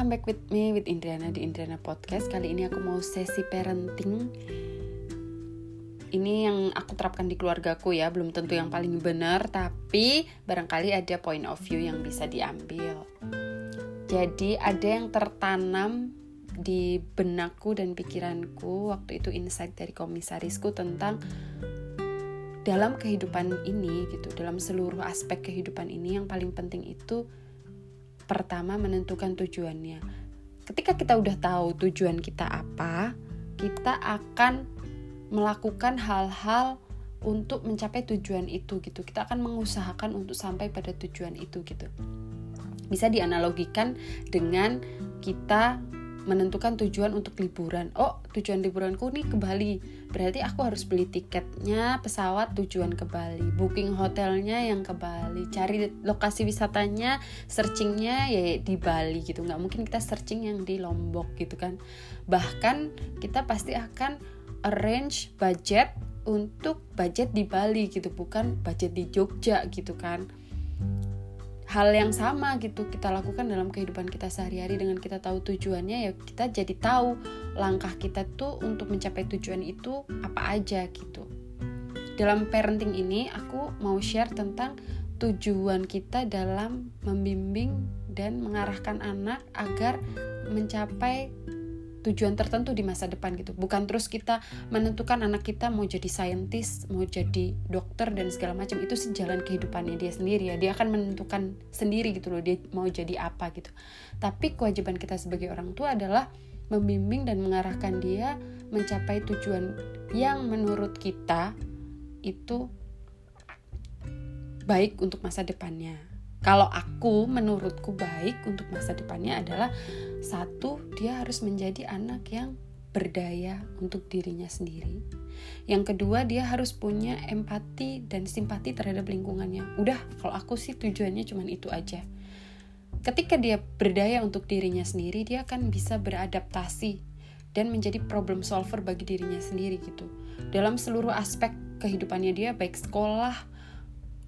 welcome back with me with Indriana di Indriana Podcast. Kali ini aku mau sesi parenting. Ini yang aku terapkan di keluargaku ya, belum tentu yang paling benar, tapi barangkali ada point of view yang bisa diambil. Jadi ada yang tertanam di benakku dan pikiranku waktu itu insight dari komisarisku tentang dalam kehidupan ini gitu, dalam seluruh aspek kehidupan ini yang paling penting itu pertama menentukan tujuannya. Ketika kita udah tahu tujuan kita apa, kita akan melakukan hal-hal untuk mencapai tujuan itu gitu. Kita akan mengusahakan untuk sampai pada tujuan itu gitu. Bisa dianalogikan dengan kita menentukan tujuan untuk liburan. Oh, tujuan liburanku nih ke Bali. Berarti aku harus beli tiketnya pesawat tujuan ke Bali, booking hotelnya yang ke Bali, cari lokasi wisatanya, searchingnya ya di Bali gitu. Nggak mungkin kita searching yang di Lombok gitu kan. Bahkan kita pasti akan arrange budget untuk budget di Bali gitu, bukan budget di Jogja gitu kan hal yang sama gitu kita lakukan dalam kehidupan kita sehari-hari dengan kita tahu tujuannya ya kita jadi tahu langkah kita tuh untuk mencapai tujuan itu apa aja gitu. Dalam parenting ini aku mau share tentang tujuan kita dalam membimbing dan mengarahkan anak agar mencapai tujuan tertentu di masa depan gitu. Bukan terus kita menentukan anak kita mau jadi saintis mau jadi dokter dan segala macam. Itu sih jalan kehidupannya dia sendiri ya. Dia akan menentukan sendiri gitu loh dia mau jadi apa gitu. Tapi kewajiban kita sebagai orang tua adalah membimbing dan mengarahkan dia mencapai tujuan yang menurut kita itu baik untuk masa depannya kalau aku menurutku baik untuk masa depannya adalah satu dia harus menjadi anak yang berdaya untuk dirinya sendiri. Yang kedua dia harus punya empati dan simpati terhadap lingkungannya. Udah, kalau aku sih tujuannya cuma itu aja. Ketika dia berdaya untuk dirinya sendiri, dia akan bisa beradaptasi dan menjadi problem solver bagi dirinya sendiri gitu. Dalam seluruh aspek kehidupannya dia baik sekolah,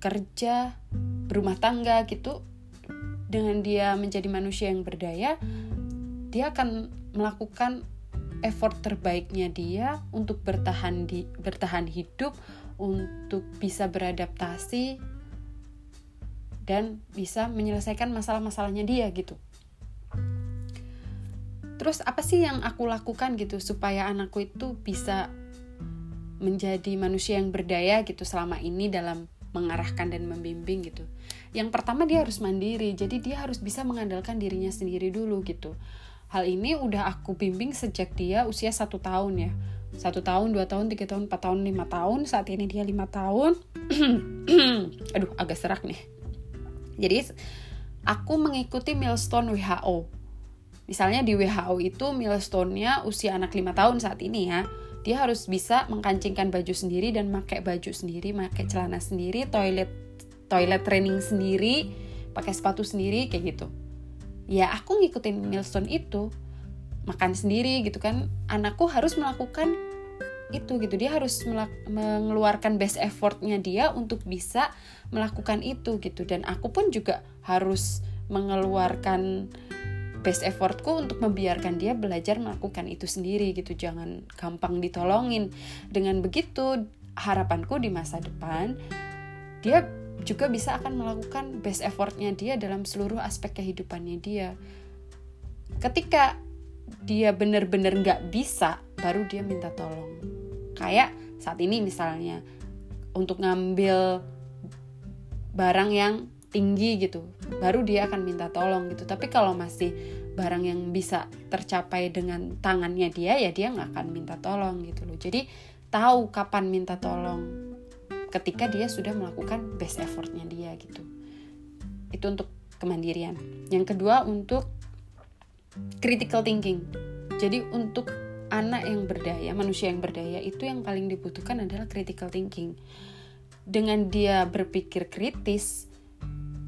kerja, berumah tangga gitu dengan dia menjadi manusia yang berdaya dia akan melakukan effort terbaiknya dia untuk bertahan di bertahan hidup untuk bisa beradaptasi dan bisa menyelesaikan masalah-masalahnya dia gitu. Terus apa sih yang aku lakukan gitu supaya anakku itu bisa menjadi manusia yang berdaya gitu selama ini dalam mengarahkan dan membimbing gitu. Yang pertama dia harus mandiri, jadi dia harus bisa mengandalkan dirinya sendiri dulu gitu. Hal ini udah aku bimbing sejak dia usia satu tahun ya. Satu tahun, dua tahun, tiga tahun, empat tahun, lima tahun. Saat ini dia lima tahun. Aduh, agak serak nih. Jadi aku mengikuti milestone WHO. Misalnya di WHO itu milestone-nya usia anak lima tahun saat ini ya dia harus bisa mengkancingkan baju sendiri dan pakai baju sendiri, pakai celana sendiri, toilet toilet training sendiri, pakai sepatu sendiri kayak gitu. Ya aku ngikutin milestone itu, makan sendiri gitu kan. Anakku harus melakukan itu gitu dia harus mengeluarkan best effortnya dia untuk bisa melakukan itu gitu dan aku pun juga harus mengeluarkan best effortku untuk membiarkan dia belajar melakukan itu sendiri gitu. Jangan gampang ditolongin. Dengan begitu harapanku di masa depan dia juga bisa akan melakukan best effortnya dia dalam seluruh aspek kehidupannya dia. Ketika dia benar-benar nggak bisa baru dia minta tolong. Kayak saat ini misalnya untuk ngambil barang yang tinggi gitu baru dia akan minta tolong gitu. Tapi kalau masih barang yang bisa tercapai dengan tangannya dia ya dia nggak akan minta tolong gitu loh. Jadi tahu kapan minta tolong ketika dia sudah melakukan best effortnya dia gitu. Itu untuk kemandirian. Yang kedua untuk critical thinking. Jadi untuk anak yang berdaya manusia yang berdaya itu yang paling dibutuhkan adalah critical thinking. Dengan dia berpikir kritis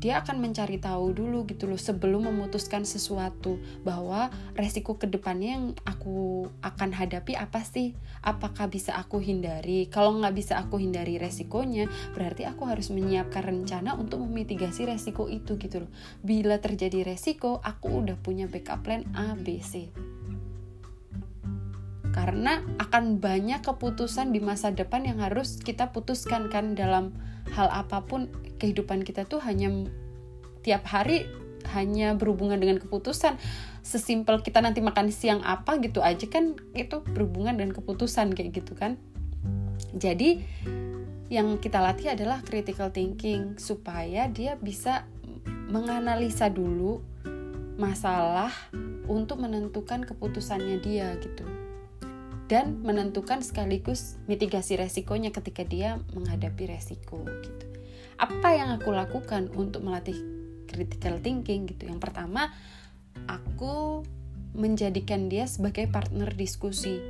dia akan mencari tahu dulu gitu loh sebelum memutuskan sesuatu bahwa resiko ke depannya yang aku akan hadapi apa sih? Apakah bisa aku hindari? Kalau nggak bisa aku hindari resikonya berarti aku harus menyiapkan rencana untuk memitigasi resiko itu gitu loh. Bila terjadi resiko aku udah punya backup plan A B C karena akan banyak keputusan di masa depan yang harus kita putuskan kan dalam hal apa pun kehidupan kita tuh hanya tiap hari hanya berhubungan dengan keputusan. Sesimpel kita nanti makan siang apa gitu aja kan itu berhubungan dengan keputusan kayak gitu kan. Jadi yang kita latih adalah critical thinking supaya dia bisa menganalisa dulu masalah untuk menentukan keputusannya dia gitu dan menentukan sekaligus mitigasi resikonya ketika dia menghadapi resiko gitu. Apa yang aku lakukan untuk melatih critical thinking gitu? Yang pertama, aku menjadikan dia sebagai partner diskusi.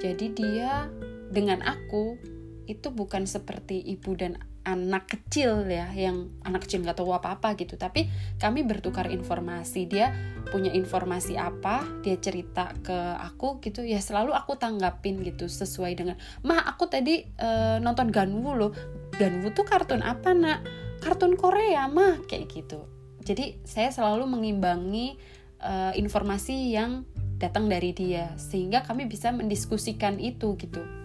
Jadi dia dengan aku itu bukan seperti ibu dan anak kecil ya yang anak kecil nggak tahu apa apa gitu. Tapi kami bertukar informasi. Dia punya informasi apa dia cerita ke aku gitu. Ya selalu aku tanggapin gitu sesuai dengan mah aku tadi uh, nonton Ganwu loh. Ganwu tuh kartun apa nak? Kartun Korea mah kayak gitu. Jadi saya selalu mengimbangi uh, informasi yang datang dari dia sehingga kami bisa mendiskusikan itu gitu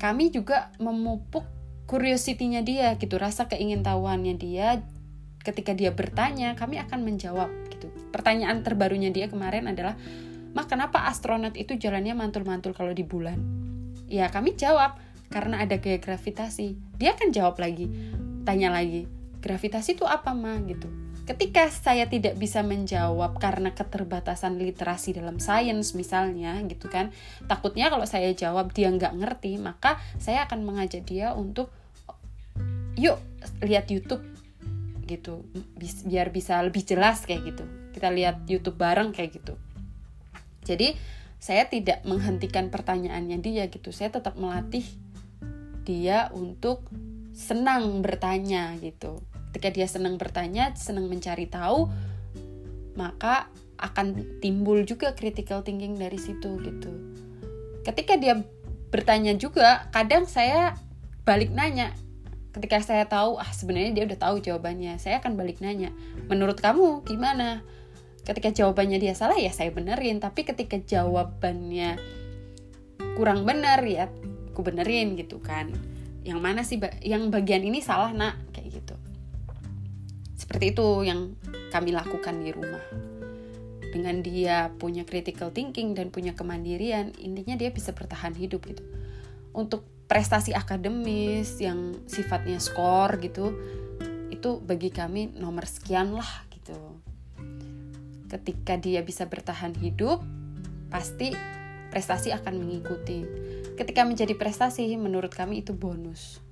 kami juga memupuk curiosity-nya dia gitu, rasa keingintahuannya dia ketika dia bertanya, kami akan menjawab gitu. Pertanyaan terbarunya dia kemarin adalah, "Mak, kenapa astronot itu jalannya mantul-mantul kalau di bulan?" Ya, kami jawab, karena ada gaya gravitasi. Dia akan jawab lagi, tanya lagi, "Gravitasi itu apa, Ma?" gitu ketika saya tidak bisa menjawab karena keterbatasan literasi dalam sains misalnya gitu kan takutnya kalau saya jawab dia nggak ngerti maka saya akan mengajak dia untuk yuk lihat YouTube gitu. Biar bisa lebih jelas kayak gitu. Kita lihat YouTube bareng kayak gitu. Jadi saya tidak menghentikan pertanyaannya dia gitu. Saya tetap melatih dia untuk senang bertanya gitu ketika dia senang bertanya senang mencari tahu maka akan timbul juga critical thinking dari situ gitu. Ketika dia bertanya juga kadang saya balik nanya. Ketika saya tahu ah sebenarnya dia udah tahu jawabannya saya akan balik nanya menurut kamu gimana? Ketika jawabannya dia salah ya saya benerin. Tapi ketika jawabannya kurang benar ya aku benerin gitu kan. Yang mana sih yang bagian ini salah nak? Kayak gitu seperti itu yang kami lakukan di rumah. Dengan dia punya critical thinking dan punya kemandirian, intinya dia bisa bertahan hidup gitu. Untuk prestasi akademis yang sifatnya skor gitu, itu bagi kami nomor sekian lah gitu. Ketika dia bisa bertahan hidup, pasti prestasi akan mengikuti. Ketika menjadi prestasi, menurut kami itu bonus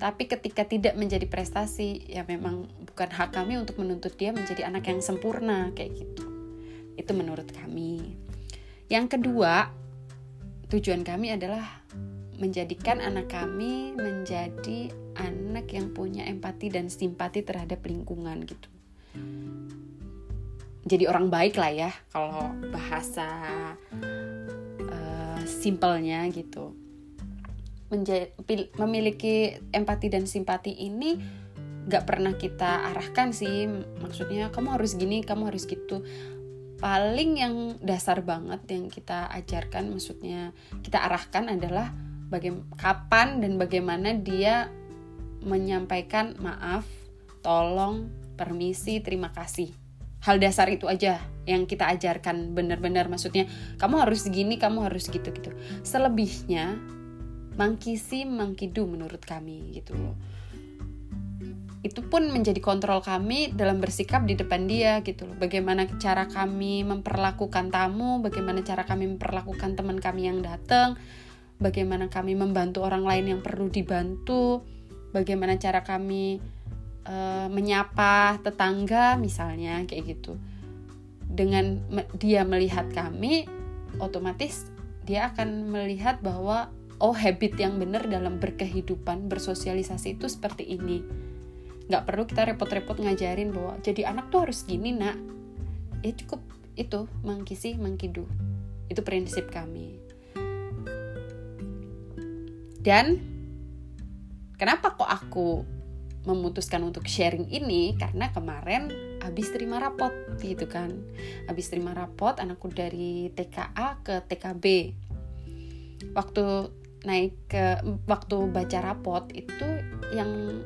tapi ketika tidak menjadi prestasi, ya memang bukan hak kami untuk menuntut dia menjadi anak yang sempurna kayak gitu. Itu menurut kami. Yang kedua, tujuan kami adalah menjadikan anak kami menjadi anak yang punya empati dan simpati terhadap lingkungan gitu. Jadi orang baik lah ya kalau bahasa uh, simpelnya gitu memiliki empati dan simpati ini gak pernah kita arahkan sih. Maksudnya kamu harus gini kamu harus gitu. Paling yang dasar banget yang kita ajarkan maksudnya kita arahkan adalah bagaimana kapan dan bagaimana dia menyampaikan maaf tolong permisi terima kasih. Hal dasar itu aja yang kita ajarkan benar-benar. Maksudnya kamu harus gini kamu harus gitu gitu selebihnya mangkisi mangkidu menurut kami gitu loh itu pun menjadi kontrol kami dalam bersikap di depan dia gitu loh. Bagaimana cara kami memperlakukan tamu, bagaimana cara kami memperlakukan teman kami yang datang, bagaimana kami membantu orang lain yang perlu dibantu, bagaimana cara kami uh, menyapa tetangga misalnya kayak gitu. Dengan dia melihat kami, otomatis dia akan melihat bahwa oh habit yang benar dalam berkehidupan bersosialisasi itu seperti ini. Nggak perlu kita repot-repot ngajarin bahwa jadi anak tuh harus gini nak. Ya cukup itu mengkisi mengkidu itu prinsip kami. Dan kenapa kok aku memutuskan untuk sharing ini? Karena kemarin habis terima rapot gitu kan. Habis terima rapot anakku dari TKA ke TKB waktu naik ke waktu baca rapot itu yang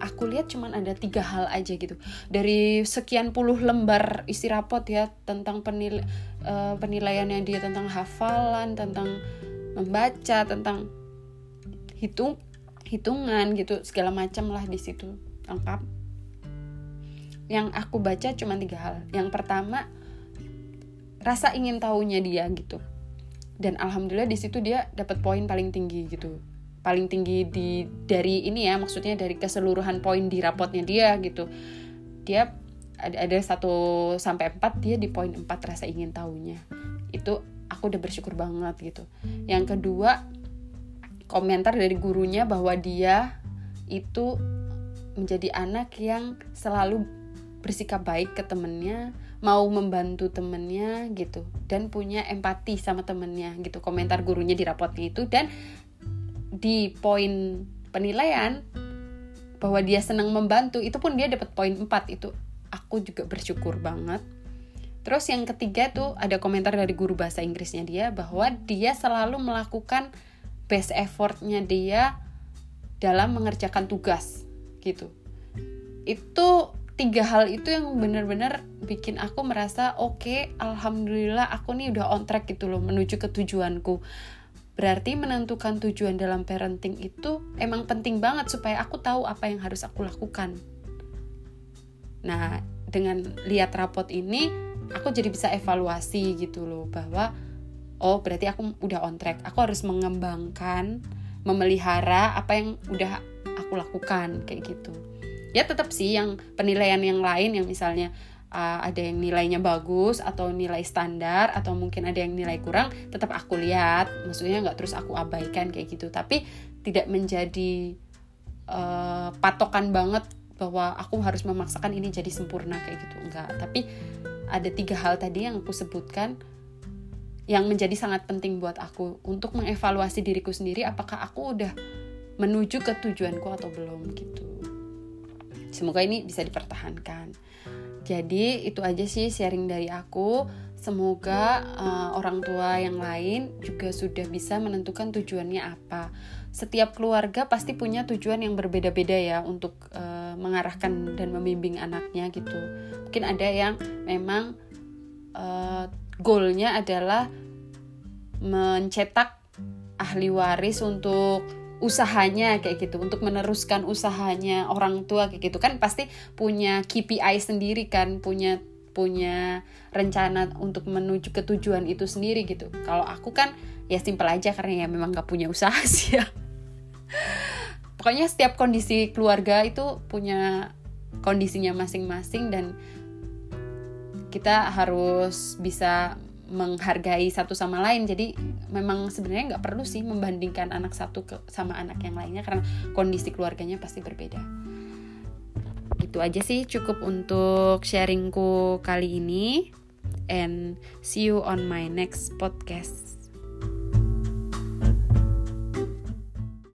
aku lihat cuman ada tiga hal aja gitu. Dari sekian puluh lembar isi rapot ya tentang penil uh, penilaiannya dia tentang hafalan tentang membaca tentang hitung hitungan gitu segala macam lah di situ lengkap. Yang aku baca cuma tiga hal. Yang pertama rasa ingin tahunya dia gitu dan alhamdulillah di situ dia dapat poin paling tinggi gitu. Paling tinggi di dari ini ya maksudnya dari keseluruhan poin di rapotnya dia gitu. Dia ada ada satu sampai empat dia di poin empat rasa ingin tahunya itu aku udah bersyukur banget gitu. Yang kedua komentar dari gurunya bahwa dia itu menjadi anak yang selalu bersikap baik ke temennya mau membantu temennya gitu dan punya empati sama temennya gitu komentar gurunya di rapotnya itu dan di poin penilaian bahwa dia senang membantu itu pun dia dapat poin 4 itu aku juga bersyukur banget. Terus yang ketiga tuh ada komentar dari guru bahasa Inggrisnya dia bahwa dia selalu melakukan best effortnya dia dalam mengerjakan tugas gitu. Itu tiga hal itu yang benar-benar bikin aku merasa oke okay, alhamdulillah aku nih udah on track gitu loh menuju ke tujuanku. Berarti menentukan tujuan dalam parenting itu emang penting banget supaya aku tahu apa yang harus aku lakukan. Nah dengan lihat rapot ini aku jadi bisa evaluasi gitu loh bahwa oh berarti aku udah on track. Aku harus mengembangkan memelihara apa yang udah aku lakukan kayak gitu ya tetap sih yang penilaian yang lain yang misalnya uh, ada yang nilainya bagus atau nilai standar atau mungkin ada yang nilai kurang tetap aku lihat. Maksudnya nggak terus aku abaikan kayak gitu. Tapi tidak menjadi uh, patokan banget bahwa aku harus memaksakan ini jadi sempurna kayak gitu. Enggak tapi ada tiga hal tadi yang aku sebutkan yang menjadi sangat penting buat aku untuk mengevaluasi diriku sendiri apakah aku udah menuju ke tujuanku atau belum gitu. Semoga ini bisa dipertahankan. Jadi itu aja sih sharing dari aku. Semoga uh, orang tua yang lain juga sudah bisa menentukan tujuannya apa. Setiap keluarga pasti punya tujuan yang berbeda-beda ya untuk uh, mengarahkan dan membimbing anaknya gitu. Mungkin ada yang memang uh, goalnya adalah mencetak ahli waris untuk usahanya kayak gitu. Untuk meneruskan usahanya orang tua kayak gitu. Kan pasti punya KPI sendiri kan punya punya rencana untuk menuju ke tujuan itu sendiri gitu. Kalau aku kan ya simpel aja karena ya memang gak punya usaha sih ya. Pokoknya setiap kondisi keluarga itu punya kondisinya masing-masing dan kita harus bisa menghargai satu sama lain. Jadi memang sebenarnya nggak perlu sih membandingkan anak satu ke, sama anak yang lainnya karena kondisi keluarganya pasti berbeda. Itu aja sih cukup untuk sharingku kali ini. And see you on my next podcast